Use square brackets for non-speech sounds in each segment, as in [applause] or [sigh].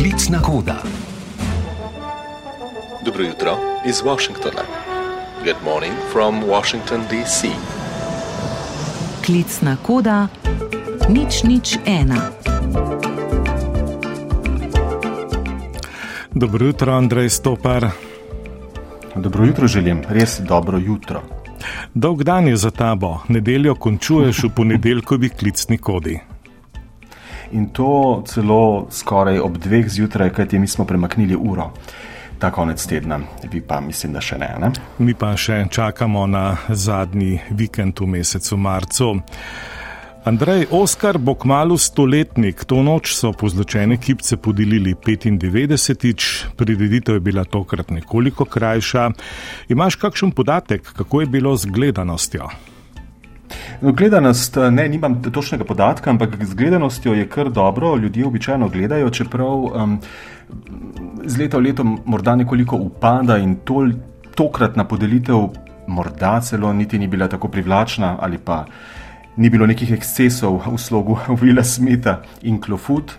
Klicna koda. Dobro jutro iz Washingtona. Good morning from Washington, D.C. Klicna koda nič nič ena. Dobro jutro, Andrej Stopar. Dobro jutro želim, res dobro jutro. Dolg dan je za tabo, nedeljo končuješ v ponedeljkovi klicni kodi. In to celo skoraj ob dveh zjutraj, kajti mi smo premaknili uro. Ta konec tedna, vi pa mislim, da še ne. ne? Mi pa še čakamo na zadnji vikend v mesecu marcu. Andrej, Oskar bo kmalo stoletnik. To noč so pozločene kipce podelili 95-tič, prireditev je bila tokrat nekoliko krajša. Imaš kakšen podatek, kako je bilo z gledanostjo? No, gledanost, ne, nimam točnega podatka, ampak z gledanostjo je kar dobro. Ljudje običajno gledajo, čeprav um, z leta v leto morda nekoliko upada in tol, tokratna podelitev morda celo niti ni bila tako privlačna ali pa ni bilo nekih ekscesov v slogu [laughs] Willa Smitha in Klofut.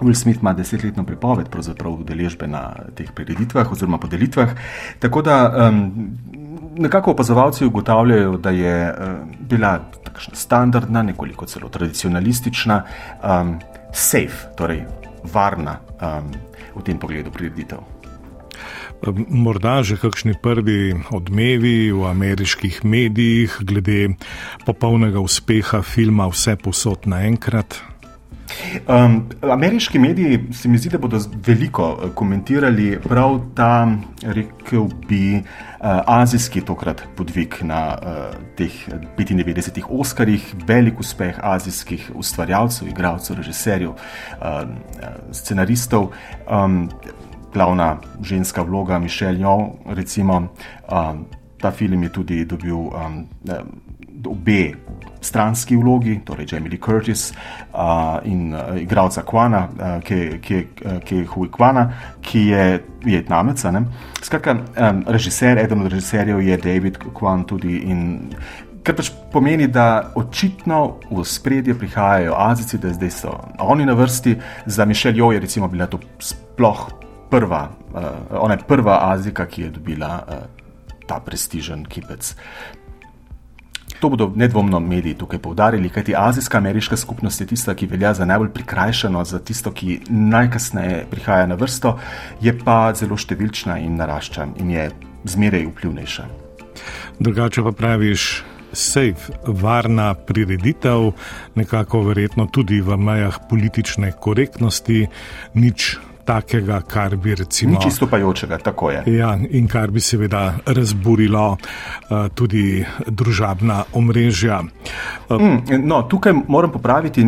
Will Smith ima desetletno prepoved udeležbe na teh prireditvah oziroma podelitvah. Tako da um, nekako opazovalci ugotavljajo, da je uh, bila takšna standardna, nekoliko celo tradicionalistična, um, safe, torej varna um, v tem pogledu prireditev. Morda že kakšni prvi odmevi v ameriških medijih glede popolnega uspeha filma Vse posod naenkrat. Um, ameriški mediji se mi zdi, da bodo veliko eh, komentirali prav ta, rekel bi, uh, azijski tokrat podvig na uh, teh 95 Oscarjih, velik uspeh azijskih ustvarjalcev, igralcev, režiserjev, uh, scenaristov. Um, glavna ženska vloga Mišel Jo, recimo, um, ta film je tudi dobil um, obe stranski vlogi, torej Jamie Lee Curtis uh, in uh, igralca Kwana, uh, ki je Hui Kwana, ki je vietnamec. Skratka, um, režiser, eden od režiserjev je David Kwan tudi in. Kar pač pomeni, da očitno v spredje prihajajo Azijci, da zdaj so oni na vrsti. Za Mišel Jo je recimo bila to sploh prva, uh, ona je prva Azijka, ki je dobila uh, ta prestižen kipec. To bodo nedvomno mediji tukaj povdarili, kajti azijska ameriška skupnost je tista, ki velja za najbolj prikrajšano, za tisto, ki najkasneje prihaja na vrsto, je pa zelo številčna in narašča in je zmeraj vplivnejša. Drugače pa praviš, safe, varna prireditev, nekako verjetno tudi v mejah politične korektnosti, nič takega, kar bi recimo. Nič istopajočega, tako je. Ja, in kar bi seveda razburilo uh, tudi družabna omrežja. Uh, mm, no, tukaj moram popraviti.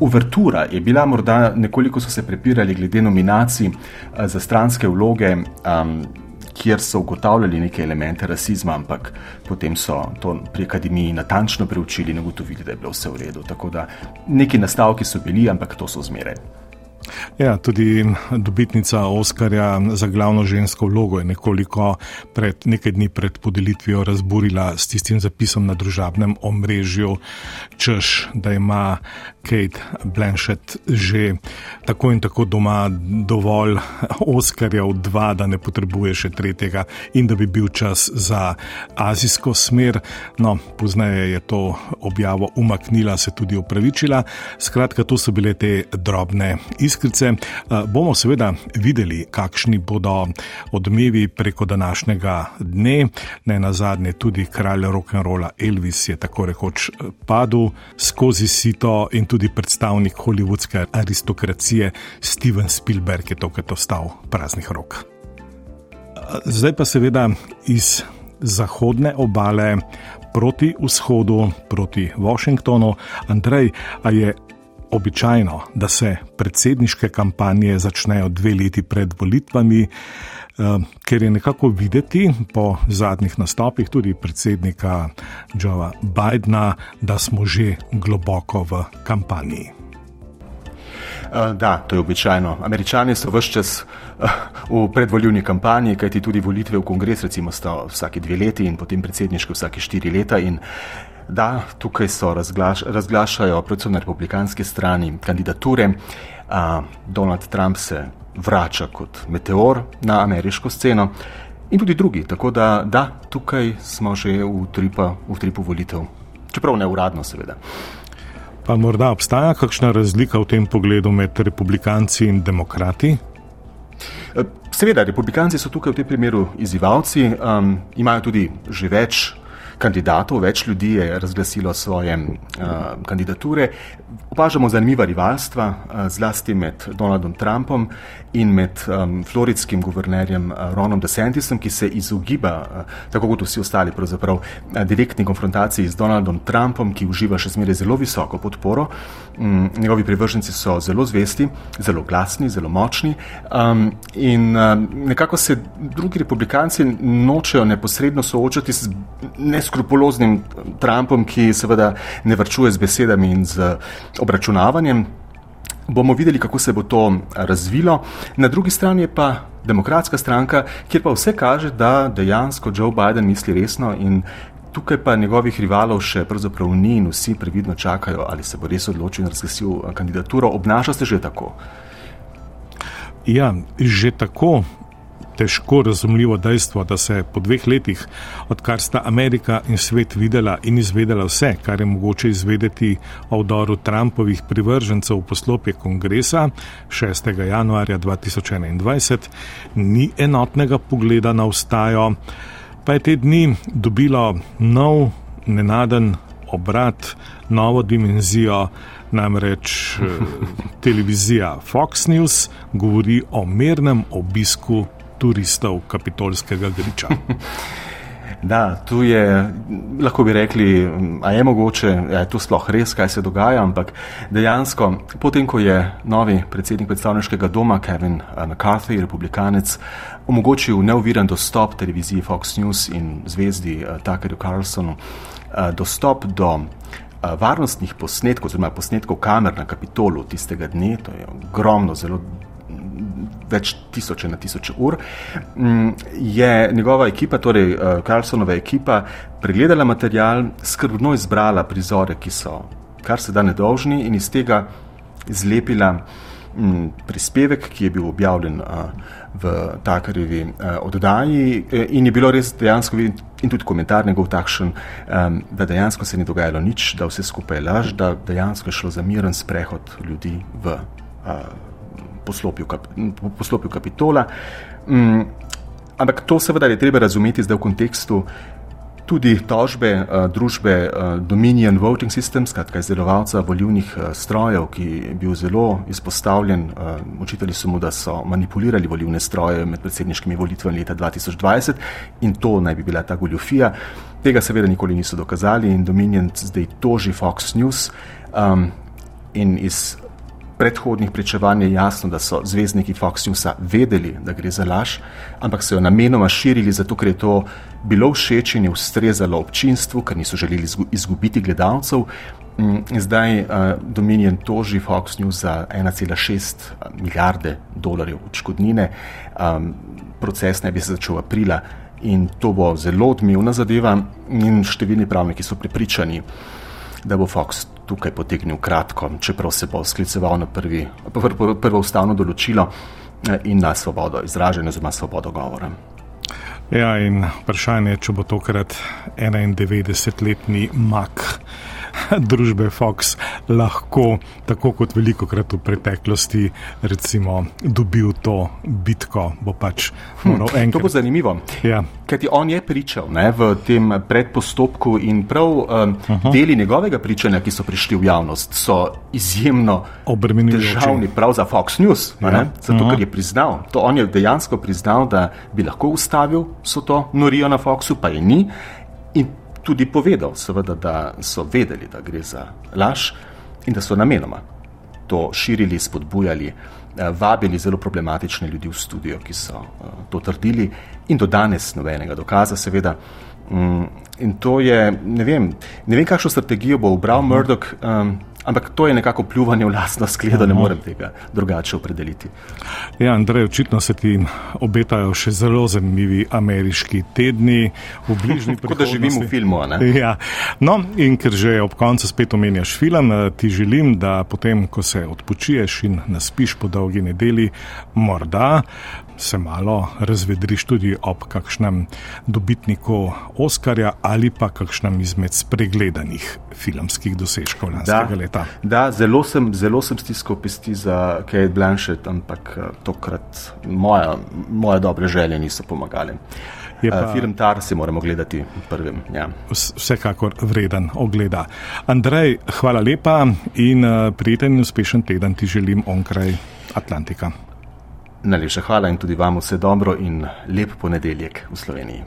Uvertura je bila morda nekoliko so se prepirali glede nominacij uh, za stranske vloge. Um, Kjer so ugotavljali neke elemente rasizma, ampak potem so to pri akademiji natančno preučili in ugotovili, da je bilo vse v redu. Tako da neki nastavki so bili, ampak to so zmeraj. Ja, tudi dobitnica Oskarja za glavno žensko vlogo je nekoliko pred, nekaj dni pred podelitvijo razburila s tistim zapisom na družabnem omrežju, češ, da ima Kate Blanchett že tako in tako doma dovolj Oskarjev, dva, da ne potrebuje še tretjega in da bi bil čas za azijsko smer. No, pozneje je to objavo umaknila, se tudi upravičila. Skratka, to so bile te drobne izkušnje iskrice. Eh, bomo seveda videli, kakšni bodo odmevi preko današnjega dne. Ne na zadnje, tudi kralj rock'n'rolla Elvis je tako rekoč eh, padel skozi sito in tudi predstavnik holivudske aristokracije Steven Spielberg je tokrat ostal praznih rok. Zdaj pa seveda iz zahodne obale. Proti vzhodu, proti Washingtonu, Andrej, a je običajno, da se predsedniške kampanje začnejo dve leti pred volitvami, eh, ker je nekako videti po zadnjih nastopih tudi predsednika Joea Bidna, da smo že globoko v kampanji. Eh, da, to je običajno. Američani so vse čas eh, v predvoljivni kampanji, kajti tudi volitve v kongres, recimo, sta vsake dve leti in potem predsedniške vsake štiri leta. Da, tukaj so razglaš, razglašajo, predvsem na republikanski strani, kandidature. Donald Trump se vrača kot meteor na ameriško sceno. In tudi drugi, tako da, da tukaj smo že v, tripa, v tripu volitev, čeprav ne uradno, seveda. Pa morda obstaja kakšna razlika v tem pogledu med republikanci in demokrati? Seveda, republikanci so tukaj v tem primeru izzivalci, um, imajo tudi že več kandidatov, več ljudi je razglasilo svoje uh, kandidature. Opažamo zanimiva rivalstva, uh, zlasti med Donaldom Trumpom in med um, floridskim guvernerjem uh, Ronom DeSantisom, ki se izogiba, uh, tako kot vsi ostali, pravzaprav uh, direktni konfrontaciji z Donaldom Trumpom, ki uživa še zmeraj zelo visoko podporo. Um, njegovi privrženci so zelo zvesti, zelo glasni, zelo močni um, in um, nekako se drugi republikanci nočejo neposredno soočati z neskrupuloznim Trumpom, ki seveda ne vrčuje z besedami in z obračunavanjem. Bomo videli, kako se bo to razvilo. Na drugi strani je pa demokratska stranka, kjer pa vse kaže, da dejansko Joe Biden misli resno in tukaj pa njegovih rivalov še pravzaprav ni in vsi previdno čakajo, ali se bo res odločil in razglasil kandidaturo. Obnaša se že tako. Ja, že tako težko razumljivo dejstvo, da se po dveh letih, odkar sta Amerika in svet videla in izvedela vse, kar je mogoče izvedeti o vdoru Trumpovih privržencev v poslopje kongresa 6. januarja 2021, ni enotnega pogleda na ustajo, pa je te dni dobilo nov, nenaden obrat, novo dimenzijo. Namreč eh, [laughs] televizija Fox News govori o mirnem obisku turistov kapitolskega griča. [laughs] Da, tu je, lahko bi rekli, a je mogoče, da je to sploh res, kaj se dogaja, ampak dejansko, potem, ko je novi predsednik predstavniškega doma, Kevin McCarthy, republikanec, omogočil neuviran dostop televiziji Fox News in zvezdi Tuckerju Carlsonu, dostop do varnostnih posnetkov, oziroma posnetkov kamer na kapitolu tistega dne, to je ogromno, zelo več tisoče na tisoče ur, mm, je njegova ekipa, torej Karlsonova eh, ekipa, pregledala material, skrbno izbrala prizore, ki so kar se da nedolžni, in iz tega izlepila mm, prispevek, ki je bil objavljen eh, v Takarjevi eh, oddaji, in je bilo res dejansko. In tudi komentar njegov takšen, da dejansko se ni dogajalo nič, da vse skupaj je laž, da dejansko je šlo za miren sprehod ljudi v poslopju, kap, poslopju kapitola. Um, ampak to seveda je treba razumeti zdaj v kontekstu tudi tožbe uh, družbe uh, Dominion Voting Systems, skratka izdelovalca volivnih uh, strojev, ki je bil zelo izpostavljen. Uh, očitali so mu, da so manipulirali volivne stroje med predsedniškimi volitvami leta 2020 in to naj bi bila ta goljofija. Tega seveda nikoli niso dokazali in Dominion zdaj toži Fox News. Um, in iz predhodnih pričevanj je jasno, da so zvezdniki Fox Newsa vedeli, da gre za laž, ampak so jo namenoma širili, zato ker je to bilo všeč in je ustrezalo občinstvu, ker niso želeli izgubiti gledalcev. Mm, zdaj uh, Dominion toži Fox News za 1,6 milijarde dolarjev odškodnine. Um, proces naj bi se začel aprila in to bo zelo odmevna zadeva in številni pravniki so prepričani, da bo Fox tukaj potegnil kratko, čeprav se bo skliceval na prvi, prvo, prvo ustavno določilo eh, in na svobodo izražanja, oziroma svobodo govora. Ja, in vprašanje je, če bo tokrat 91-letni mak. [laughs] družbe Fox lahko, tako kot veliko krat v preteklosti, recimo, dobil to bitko. Pač hm, to bo zanimivo. Ja. Ker ti on je pričal ne, v tem predpostopku in prav um, -huh. deli njegovega pričanja, ki so prišli v javnost, so izjemno težavni, prav za Fox News. Ja. Ne, zato, -huh. ker je priznal, to on je dejansko priznal, da bi lahko ustavil so to norijo na Foxu, pa je ni. In tudi povedal, seveda, da so vedeli, da gre za laž in da so namenoma to širili, spodbujali, eh, vabili zelo problematične ljudi v studio, ki so eh, to trdili, in do danes nobenega dokaza, seveda. Mm, in to je, ne vem, ne vem kakšno strategijo bo obral uh -huh. Murdoch, um, Ampak to je nekako pljuvanje v lastno skledo, ne morem tega drugače opredeliti. Ja, Andrej, očitno se ti obetajo še zelo zanimivi ameriški tedni v bližnji [laughs] prihodnosti. Kot da živim v filmu. Ja. No, in ker že ob koncu spet omenjaš film, ti želim, da potem, ko se odpočiješ in naspiš po dolgi nedeli, morda se malo razvedriš tudi ob kakšnem dobitniku Oskarja ali pa kakšnem izmed spregledanih filmskih dosežkov lanskega Da. Leta. Da, zelo sem, zelo sem stiskal pesti za Kate Blanchett, ampak eh, tokrat moja, moje dobre želje niso pomagale. Je Pa... pa- Film Tar si moramo gledati prvim. Ja. Vs- Vsekakor vreden ogleda. Andrej, hvala lepa in eh, prijeten in uspešen teden ti želim onkraj Atlantika. Najlepša hvala in tudi vam vse dobro in lep ponedeljek v Sloveniji.